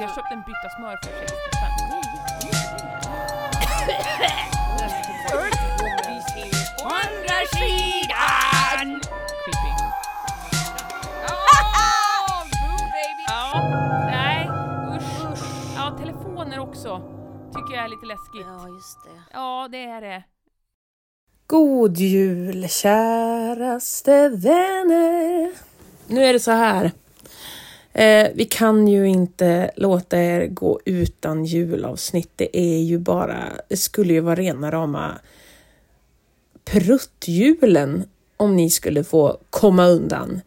Jag köpte en bytta smör för 60 spänn. Creepy. Ja, nej, usch. Ja, telefoner också. Tycker jag är lite läskigt. Ja, just det. Ja, det är det. God jul käraste vänner. Nu är det så här. Eh, vi kan ju inte låta er gå utan julavsnitt. Det är ju bara, det skulle ju vara rena rama pruttjulen om ni skulle få komma undan.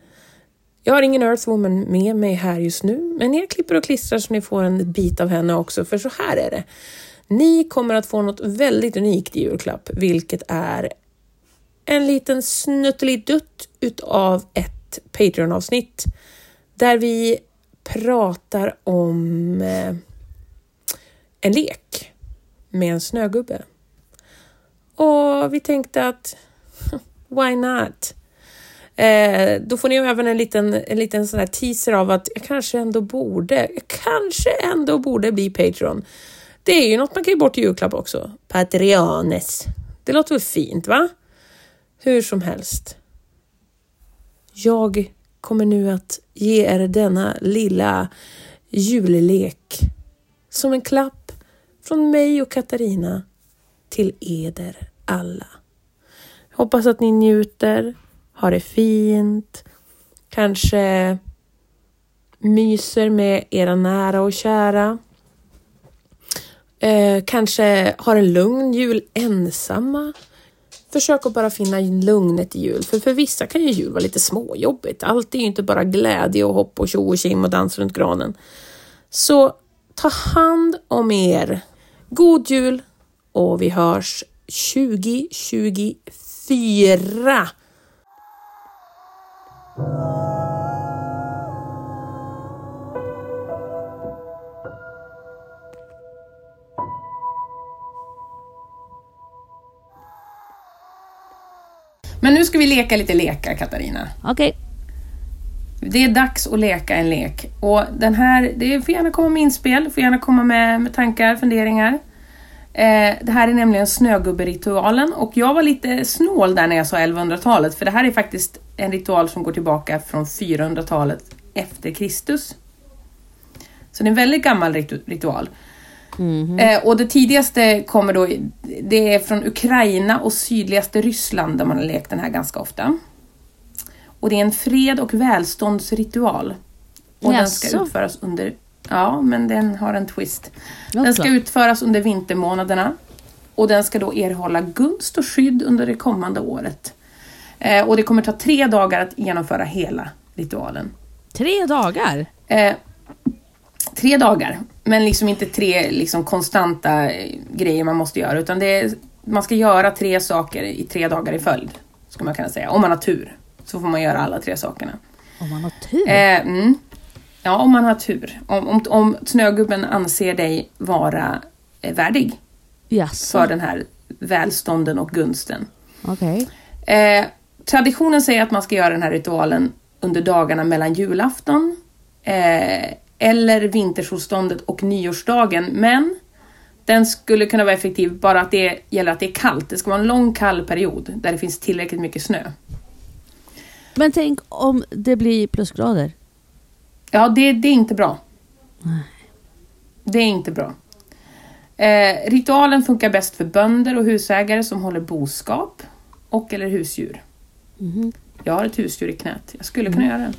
Jag har ingen Earthwoman med mig här just nu, men jag klipper och klistrar så ni får en bit av henne också, för så här är det. Ni kommer att få något väldigt unikt i julklapp, vilket är en liten snuttelidutt utav ett Patreon-avsnitt där vi pratar om eh, en lek med en snögubbe. Och vi tänkte att why not? Eh, då får ni även en liten, en liten sån här teaser av att jag kanske ändå borde, jag kanske ändå borde bli Patreon. Det är ju något man kan ge bort i julklapp också. Patreones. Det låter väl fint, va? Hur som helst. Jag kommer nu att ge er denna lilla jullek som en klapp från mig och Katarina till eder alla. Hoppas att ni njuter, har det fint, kanske myser med era nära och kära. Eh, kanske har en lugn jul ensamma. Försök att bara finna lugnet i jul, för för vissa kan ju jul vara lite småjobbigt. Allt är ju inte bara glädje och hopp och tjo och kim och dans runt granen. Så ta hand om er. God jul och vi hörs 2024. Men nu ska vi leka lite lekar, Katarina. Okej. Det är dags att leka en lek. Och den här, det får gärna komma med inspel, får gärna komma med, med tankar, funderingar. Eh, det här är nämligen snögubberitualen och jag var lite snål där när jag sa 1100-talet för det här är faktiskt en ritual som går tillbaka från 400-talet efter Kristus. Så det är en väldigt gammal ritu- ritual. Eh, och det tidigaste kommer då, det är från Ukraina och sydligaste Ryssland där man har lekt den här ganska ofta. Och det är en fred och välståndsritual. Och den ska utföras under, ja men den har en twist. Den ska utföras under vintermånaderna och den ska då erhålla gunst och skydd under det kommande året. Eh, och det kommer ta tre dagar att genomföra hela ritualen. Tre dagar? Eh, tre dagar, men liksom inte tre liksom konstanta eh, grejer man måste göra, utan det är, man ska göra tre saker i tre dagar i följd, skulle man kunna säga. Om man har tur, så får man göra alla tre sakerna. Om man har tur. Eh, mm. Ja, om man har tur. Om, om, om snögubben anser dig vara eh, värdig Jaså? för den här välstånden och gunsten. Okej. Eh, traditionen säger att man ska göra den här ritualen under dagarna mellan julafton eh, eller vintersolståndet och nyårsdagen, men den skulle kunna vara effektiv bara att det gäller att det är kallt. Det ska vara en lång kall period där det finns tillräckligt mycket snö. Men tänk om det blir plusgrader? Ja, det, det är inte bra. Nej. Det är inte bra. Eh, ritualen funkar bäst för bönder och husägare som håller boskap och eller husdjur. Mhm. Jag har ett husdjur i knät. Jag skulle kunna göra det.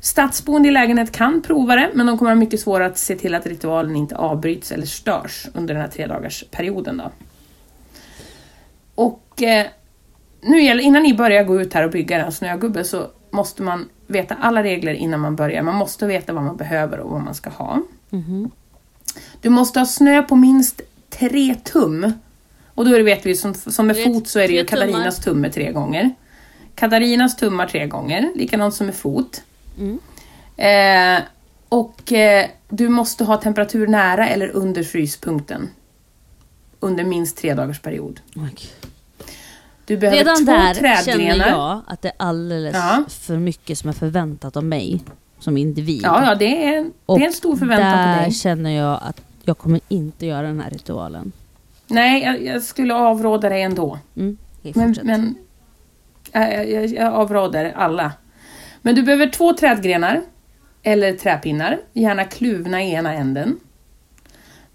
Stadsboende i lägenhet kan prova det, men de kommer ha mycket svårare att se till att ritualen inte avbryts eller störs under den här tre dagars perioden. Då. Och eh, nu gäller, innan ni börjar gå ut här och bygga en snögubbe så måste man veta alla regler innan man börjar. Man måste veta vad man behöver och vad man ska ha. Mhm. Du måste ha snö på minst tre tum. Och då vet vi, som, som med fot så är det ju. Katarinas tumme tre gånger. Katarinas tummar tre gånger, likadant som med fot. Mm. Eh, och eh, du måste ha temperatur nära eller under fryspunkten. Under minst tre dagars period. Okej. Du behöver Redan två där trädgrenar. känner jag att det är alldeles Ja. för mycket som är förväntat av mig. som individ. Ja, ja det, är, det Och är en stor förväntan där på dig. känner jag att jag kommer inte göra den här ritualen. Nej, jag, jag skulle avråda dig ändå. Mm. Men, men äh, jag, jag, jag avråder alla. Men du behöver två trädgrenar eller träpinnar, gärna kluvna i ena änden.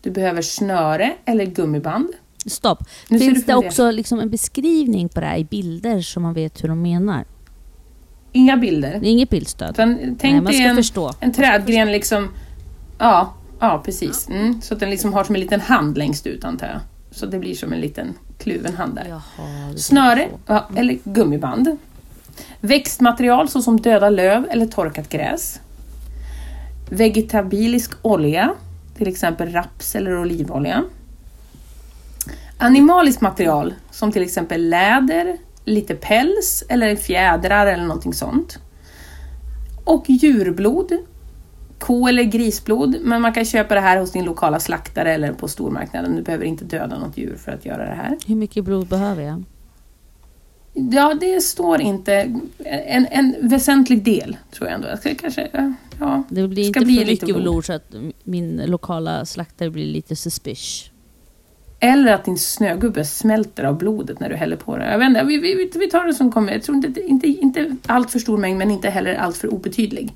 Du behöver snöre eller gummiband. Stopp. Nu Finns det också liksom en beskrivning på det här i bilder så man vet hur de menar? Inga bilder. Det är inget bildstöd. Utan Nej, tänk man dig ska en, förstå. en trädgren liksom... Ja, ja precis. Mm, så att den liksom har som en liten hand längst ut antar jag. Så det blir som en liten kluven hand där. Jaha, Snöre ja, eller gummiband. Växtmaterial såsom döda löv eller torkat gräs. Vegetabilisk olja, till exempel raps eller olivolja. Animaliskt material som till exempel läder, lite päls eller fjädrar eller någonting sånt. Och djurblod, ko eller grisblod, men man kan köpa det här hos din lokala slaktare eller på stormarknaden. Du behöver inte döda något djur för att göra det här. Hur mycket blod behöver jag? Ja, det står inte. En, en väsentlig del, tror jag ändå. Jag ska kanske, ja. Det blir Ska inte bli för mycket blod. blod så att min lokala slaktare blir lite suspicious. Eller att din snögubbe smälter av blodet när du häller på det. Jag vet inte, vi, vi, vi tar det som kommer. Jag tror inte, inte, inte allt för stor mängd, men inte heller allt för obetydlig.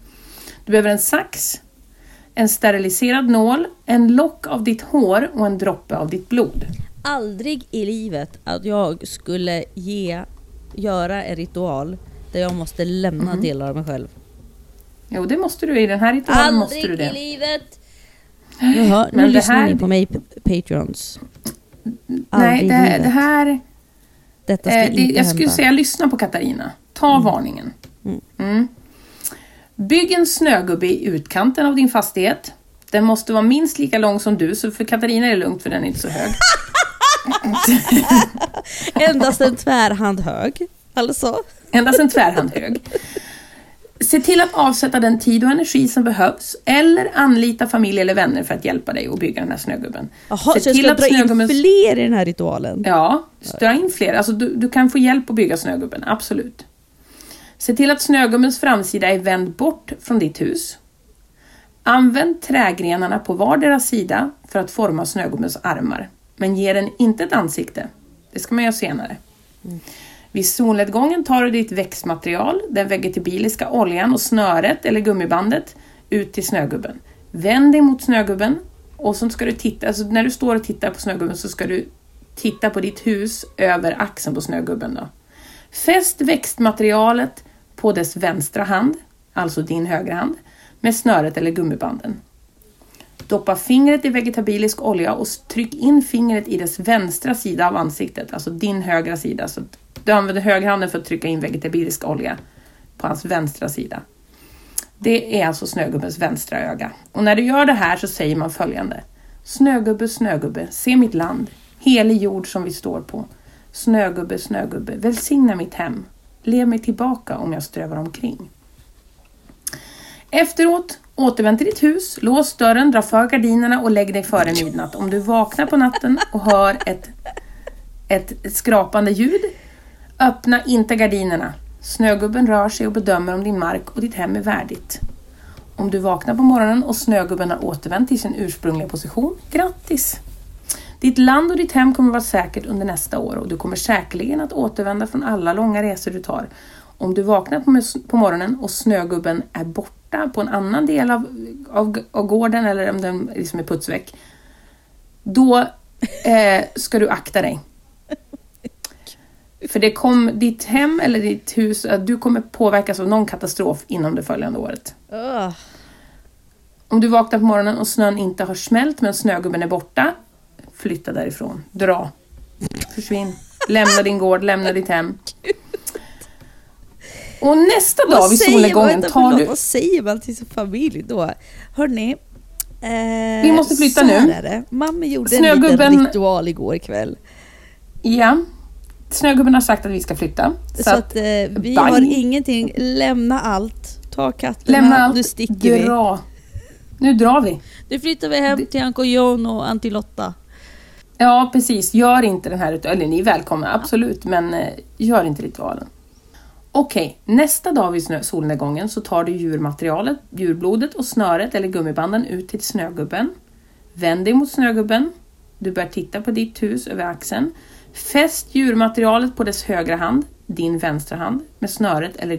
Du behöver en sax, en steriliserad nål, en lock av ditt hår och en droppe av ditt blod. Aldrig i livet att jag skulle ge, göra en ritual där jag måste lämna Mhm. delar av mig själv. Jo, det måste du. I den här ritualen måste Aldrig du i det. livet! Jaha, nu Men lyssnar här- ni på mig, p- Patrons. Nej, Aldrig i det, det här... Detta ska Eh, det, inte jag skulle hända. säga lyssna på Katarina. Ta varningen. Mm. Mm. Bygg en snögubbe i utkanten av din fastighet. Den måste vara minst lika lång som du, så för Katarina är det lugnt för den är inte så hög. Endast en tvärhand hög. Alltså. Endast en tvärhand hög. Se till att avsätta den tid och energi som behövs eller anlita familj eller vänner för att hjälpa dig att bygga den här snögubben. Jaha, så jag ska dra in snögubben- fler i den här ritualen? Ja, dra in fler. Alltså, du, du kan få hjälp att bygga snögubben, absolut. Se till att snögubbens framsida är vänd bort från ditt hus. Använd trägrenarna på vardera sida för att forma snögubbens armar, men ge den inte ett ansikte. Det ska man göra senare. Vid solnedgången tar du ditt växtmaterial, den vegetabiliska oljan och snöret eller gummibandet ut till snögubben. Vänd dig mot snögubben och så ska du titta, alltså när du står och tittar på snögubben så ska du titta på ditt hus över axeln på snögubben. Då. Fäst växtmaterialet på dess vänstra hand, alltså din högra hand, med snöret eller gummibanden. Doppa fingret i vegetabilisk olja och tryck in fingret i dess vänstra sida av ansiktet, alltså din högra sida. Så du använder högerhanden för att trycka in vegetabilisk olja på hans vänstra sida. Det är alltså snögubbens vänstra öga. Och när du gör det här så säger man följande. Snögubbe, snögubbe, se mitt land, helig jord som vi står på. Snögubbe, snögubbe, välsigna mitt hem. Lev mig tillbaka om jag strövar omkring. Efteråt, återvänd till ditt hus, lås dörren, dra för gardinerna och lägg dig före midnatt. Om du vaknar på natten och hör ett, ett skrapande ljud, öppna inte gardinerna. Snögubben rör sig och bedömer om din mark och ditt hem är värdigt. Om du vaknar på morgonen och snögubben har återvänt till sin ursprungliga position, grattis! Ditt land och ditt hem kommer vara säkert under nästa år och du kommer säkerligen att återvända från alla långa resor du tar. Om du vaknar på, morgonen och snögubben är borta borta på en annan del av, av, av gården eller om den liksom är putsväck, då eh, ska du akta dig. För det kom, ditt hem eller ditt hus, eh, du kommer påverkas av någon katastrof inom det följande året. Ugh. Om du vaknar på morgonen och snön inte har smält men snögubben är borta, flytta därifrån. Dra. Försvinn. Lämna din gård, lämna ditt hem. Och nästa dag Vad vid solnedgången tar förlåt, du... vad säger man till sin familj då? Hörni, eh, Vi måste flytta nu. Mamma gjorde en liten Snögubben- ritual igår kväll. Ja. Snögubben har sagt att vi ska flytta. Så, Så, att, att, eh, vi bang. har ingenting, lämna allt, ta katterna, lämna allt, nu sticker vi. dra. Nu drar vi. Nu flyttar vi hem till Anko John och Auntie Lotta. Ja, precis. Gör inte den här ritualen. Eller ni är välkomna, absolut. Men eh, gör inte ritualen. Okej, nästa dag vid solnedgången så tar du djurmaterialet, djurblodet och snöret eller gummibanden ut till snögubben. Vänd dig mot snögubben. Du bör titta på ditt hus över axeln. Fäst djurmaterialet på dess högra hand, din vänstra hand, med snöret eller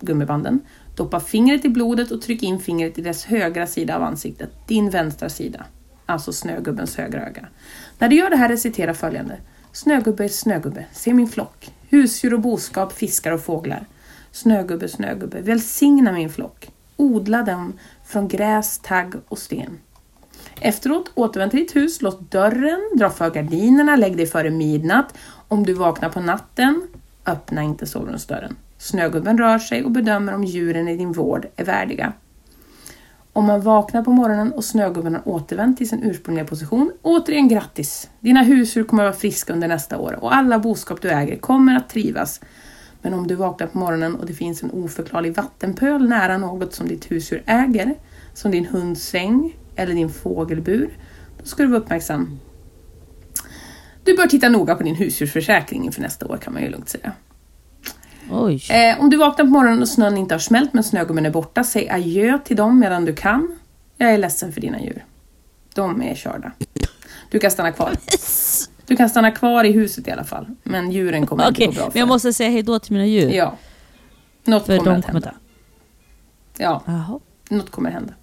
gummibanden. Doppa fingret i blodet och tryck in fingret i dess högra sida av ansiktet, din vänstra sida. Alltså snögubbens högra öga. När du gör det här recitera följande. Snögubbe, snögubbe, se min flock. Husdjur och boskap, fiskar och fåglar. Snögubbe, snögubbe, välsigna min flock. Odla dem från gräs, tagg och sten. Efteråt, återvänd till ditt hus, låt dörren, dra för gardinerna, lägg dig före midnatt. Om du vaknar på natten, öppna inte sovrumsdörren. Snögubben rör sig och bedömer om djuren i din vård är värdiga. Om man vaknar på morgonen och snögubben har återvänt till sin ursprungliga position, återigen grattis! Dina husdjur kommer att vara friska under nästa år och alla boskap du äger kommer att trivas. Men om du vaknar på morgonen och det finns en oförklarlig vattenpöl nära något som ditt husdjur äger, som din hunds säng eller din fågelbur, då ska du vara uppmärksam. Du bör titta noga på din husdjursförsäkring inför nästa år kan man ju lugnt säga. Eh, om du vaknar på morgonen och snön inte har smält men snögubben är borta, säg adjö till dem medan du kan. Jag är ledsen för dina djur. De är körda. Du kan stanna kvar. Du kan stanna kvar i huset i alla fall. Men djuren kommer Okej, inte gå bra men för. jag måste säga hejdå till mina djur. Ja. Något för kommer de att kommer hända. dö. Ja, Jaha. något kommer hända.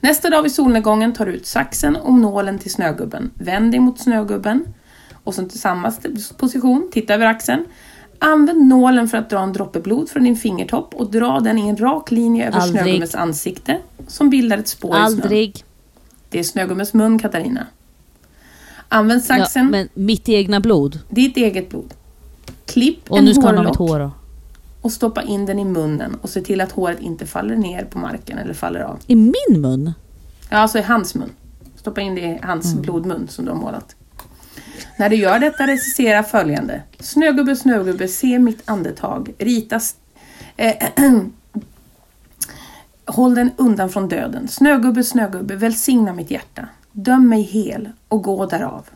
Nästa dag vid solnedgången tar du ut saxen och nålen till snögubben. Vänd dig mot snögubben. Och sen samma position, titta över axeln. Använd nålen för att dra en droppe blod från din fingertopp och dra den i en rak linje över Aldrig. snögubbens ansikte som bildar ett spår i snön. Aldrig. Det är snögubbens mun, Katarina. Använd Ja, saxen, men mitt egna blod. ditt eget blod. Klipp Och en nu ska hårlock hår och stoppa in den i munnen och se till att håret inte faller ner på marken eller faller av. I min mun? Ja, alltså i hans mun. Stoppa in det i hans blodmun som du har målat. När du gör detta recensera följande. Snögubbe, snögubbe, se mitt andetag. Ritas... Eh, håll den undan från döden. Snögubbe, snögubbe, välsigna mitt hjärta. Döm mig hel och gå därav.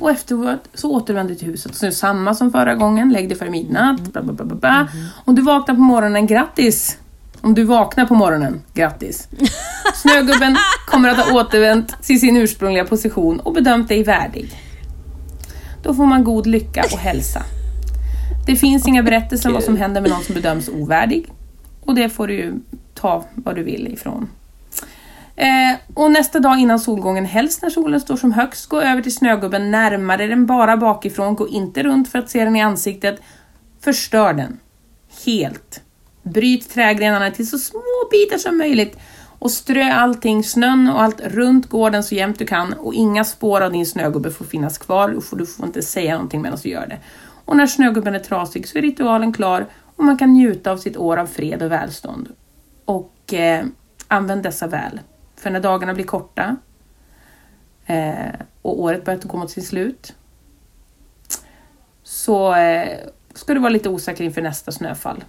Och efteråt så återvänder du till huset. Så samma som förra gången. Lägg dig före midnatt. Bla, bla, bla, bla, bla. Om du vaknar på morgonen, grattis! Om du vaknar på morgonen, grattis! Snögubben kommer att ha återvänt till sin ursprungliga position och bedömt dig värdig. Då får man god lycka och hälsa. Det finns inga berättelser om vad som händer med någon som bedöms ovärdig. Och det får du ju ta vad du vill ifrån. Eh, och nästa dag innan solgången, helst när solen står som högst, gå över till snögubben närmare den bara bakifrån. Gå inte runt för att se den i ansiktet. Förstör den. Helt. Bryt trädgrenarna till så små bitar som möjligt och strö allting, snön och allt runt gården så jämnt du kan och inga spår av din snögubbe får finnas kvar. Du får, du får inte säga någonting medan du gör det. Och när snögubben är trasig så är ritualen klar och man kan njuta av sitt år av fred och välstånd. Och eh, använd dessa väl. För när dagarna blir korta eh, och året börjar gå mot sitt slut så eh, ska du vara lite osäker inför nästa snöfall.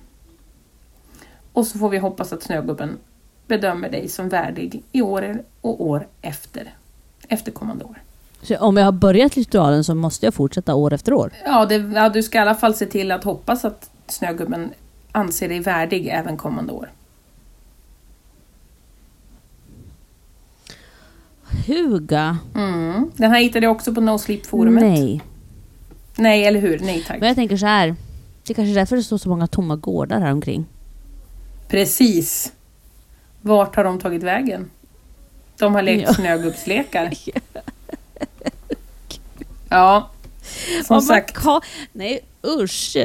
Och så får vi hoppas att snögubben bedömer dig som värdig i år och år efter. Efterkommande år. Så om jag har börjat ritualen så måste jag fortsätta år efter år? Ja, det, ja, du ska i alla fall se till att hoppas att snögubben anser dig värdig även kommande år. Huga? Mm. Den här hittade jag också på No Sleep-forumet. Nej. Nej, eller hur? Nej tack. Men jag tänker så här. Det är kanske är därför det står så många tomma gårdar här omkring. Precis. Vart har de tagit vägen? De har lekt Ja. snögubbslekar. Ja, som Vad sagt. Nej usch.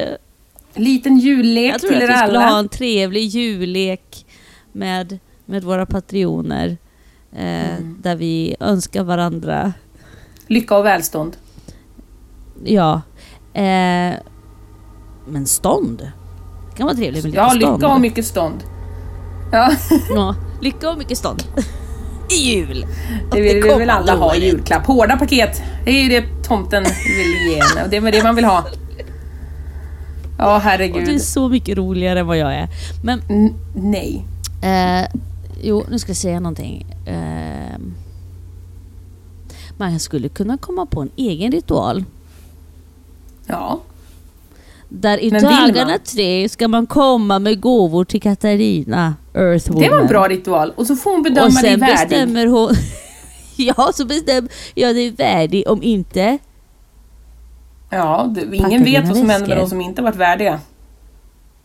Liten jullek Jag tror till att er vi skulle alla. ha en trevlig jullek med, med våra patrioner. Eh, Mm. Där vi önskar varandra, Lycka och välstånd. ja. Eh, men stånd? Det kan vara trevligt med lite Ja, stånd. lycka och mycket stånd. Ja, Ja, lycka och mycket stånd. I jul! det vill vi väl kommande alla ha i julklapp. Hårda paket. Det är ju det tomten vill ge en. och Det är det man vill ha. Ja, Och det är herregud. så mycket roligare än vad jag är. Men N- nej. Eh, jo, nu ska jag säga någonting. Eh, man skulle kunna komma på en egen ritual. Ja. Där i Men dagarna tre ska man komma med gåvor till Katarina, Earthwoman. Det var en bra ritual. Och så får hon bedöma Och dig sen värdig. bestämmer hon... ja, så bestämmer jag dig värdig. Om inte, Ja, du, ingen vet vad som händer med de som inte varit värdiga.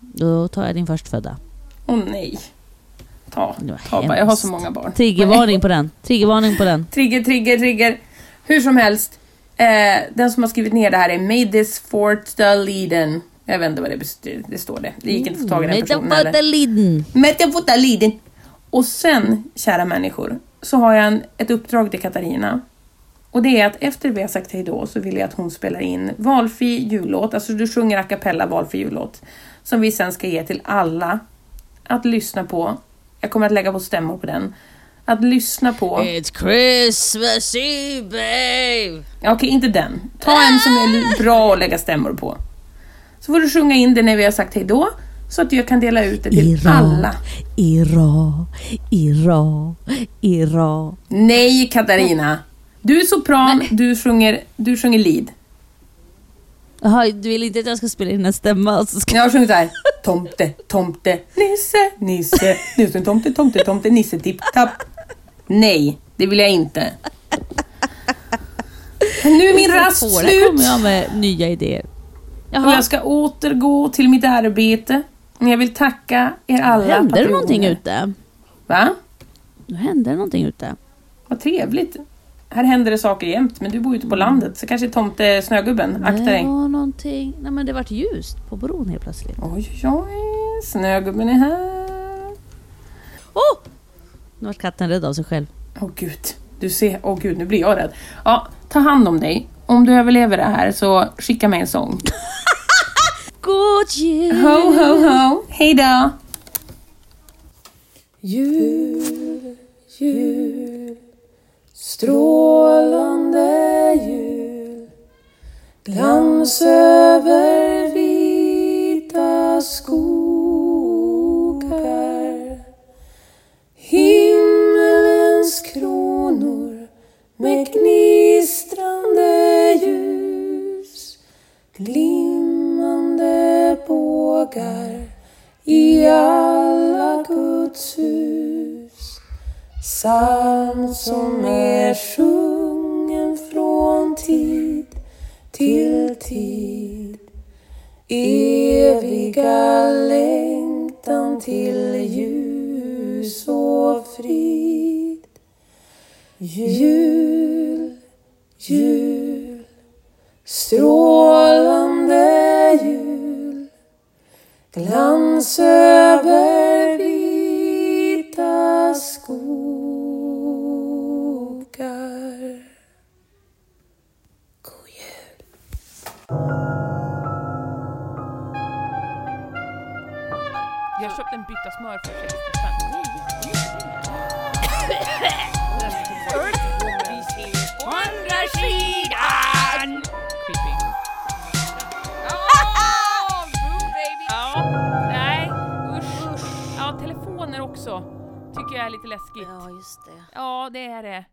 då tar jag din förstfödda. Åh nej. Ta, ta bara. Jag har så många barn. Triggervarning på den. Triggervarning på den. Trigger, trigger, trigger. Hur som helst. Eh, den som har skrivit ner det här är Made this fort the leaden. Jag vet inte vad det, bestyr, det står det. Det gick inte att få tag i den personen heller. Metamorfoliden. Metafotaliden. Och sen, kära människor, så har jag en, ett uppdrag till Katarina. Och det är att efter vi har sagt hej då så vill jag att hon spelar in valfri jullåt, alltså du sjunger a cappella valfri jullåt, som vi sen ska ge till alla att lyssna på. Jag kommer att lägga på stämmor på den. Att lyssna på. It's Christmas Eve babe! Ja, Okej, inte den. Ta en som är bra att lägga stämmor på. Så får du sjunga in det när vi har sagt hej då, så att jag kan dela ut det till Ira, alla. Ira, Ira, Ira. Nej, Katarina! Du är sopran, du sjunger, du sjunger lead. Jaha, du vill inte att jag ska spela in en stämma? och Så ska... Jag har sjungit såhär. Tomte, tomte, nisse, nisse, nisse, tomte, tomte, tomte, nisse, tipp, tapp. Nej, det vill jag inte. Nu är min rast Där slut kommer jag med nya idéer. och Jaha, jag ska återgå till mitt arbete. Men jag vill tacka er alla hände det patrioner. någonting ute? Va? Nu hände det någonting ute. Vad trevligt. Här händer det saker jämt, men du bor ute på landet. Så kanske tomte Snögubben. Akta det dig. var någonting... Nej men det vart ljust på bron helt plötsligt. Oj, oj, oj. Snögubben är här. Oh! Nu vart katten rädd av sig själv. Åh gud, du ser, åh gud, nu blir jag rädd. Ja, ta hand om dig. Om du överlever det här så skicka mig en sång. God jul! Ho, ho, ho. Hej då! Jul, jul, strålande jul Glans över vita skogar med gnistrande ljus Glimmande bågar i alla Guds hus. Psalm som är sjungen från tid till tid. Eviga längtan till ljus och frid. Jul, jul, strålande jul Glans över vita skogar God jul! Jag köpte en bytta smör för 60 spänn. Usch. Ja, läskigt. just det. Ja, det är det.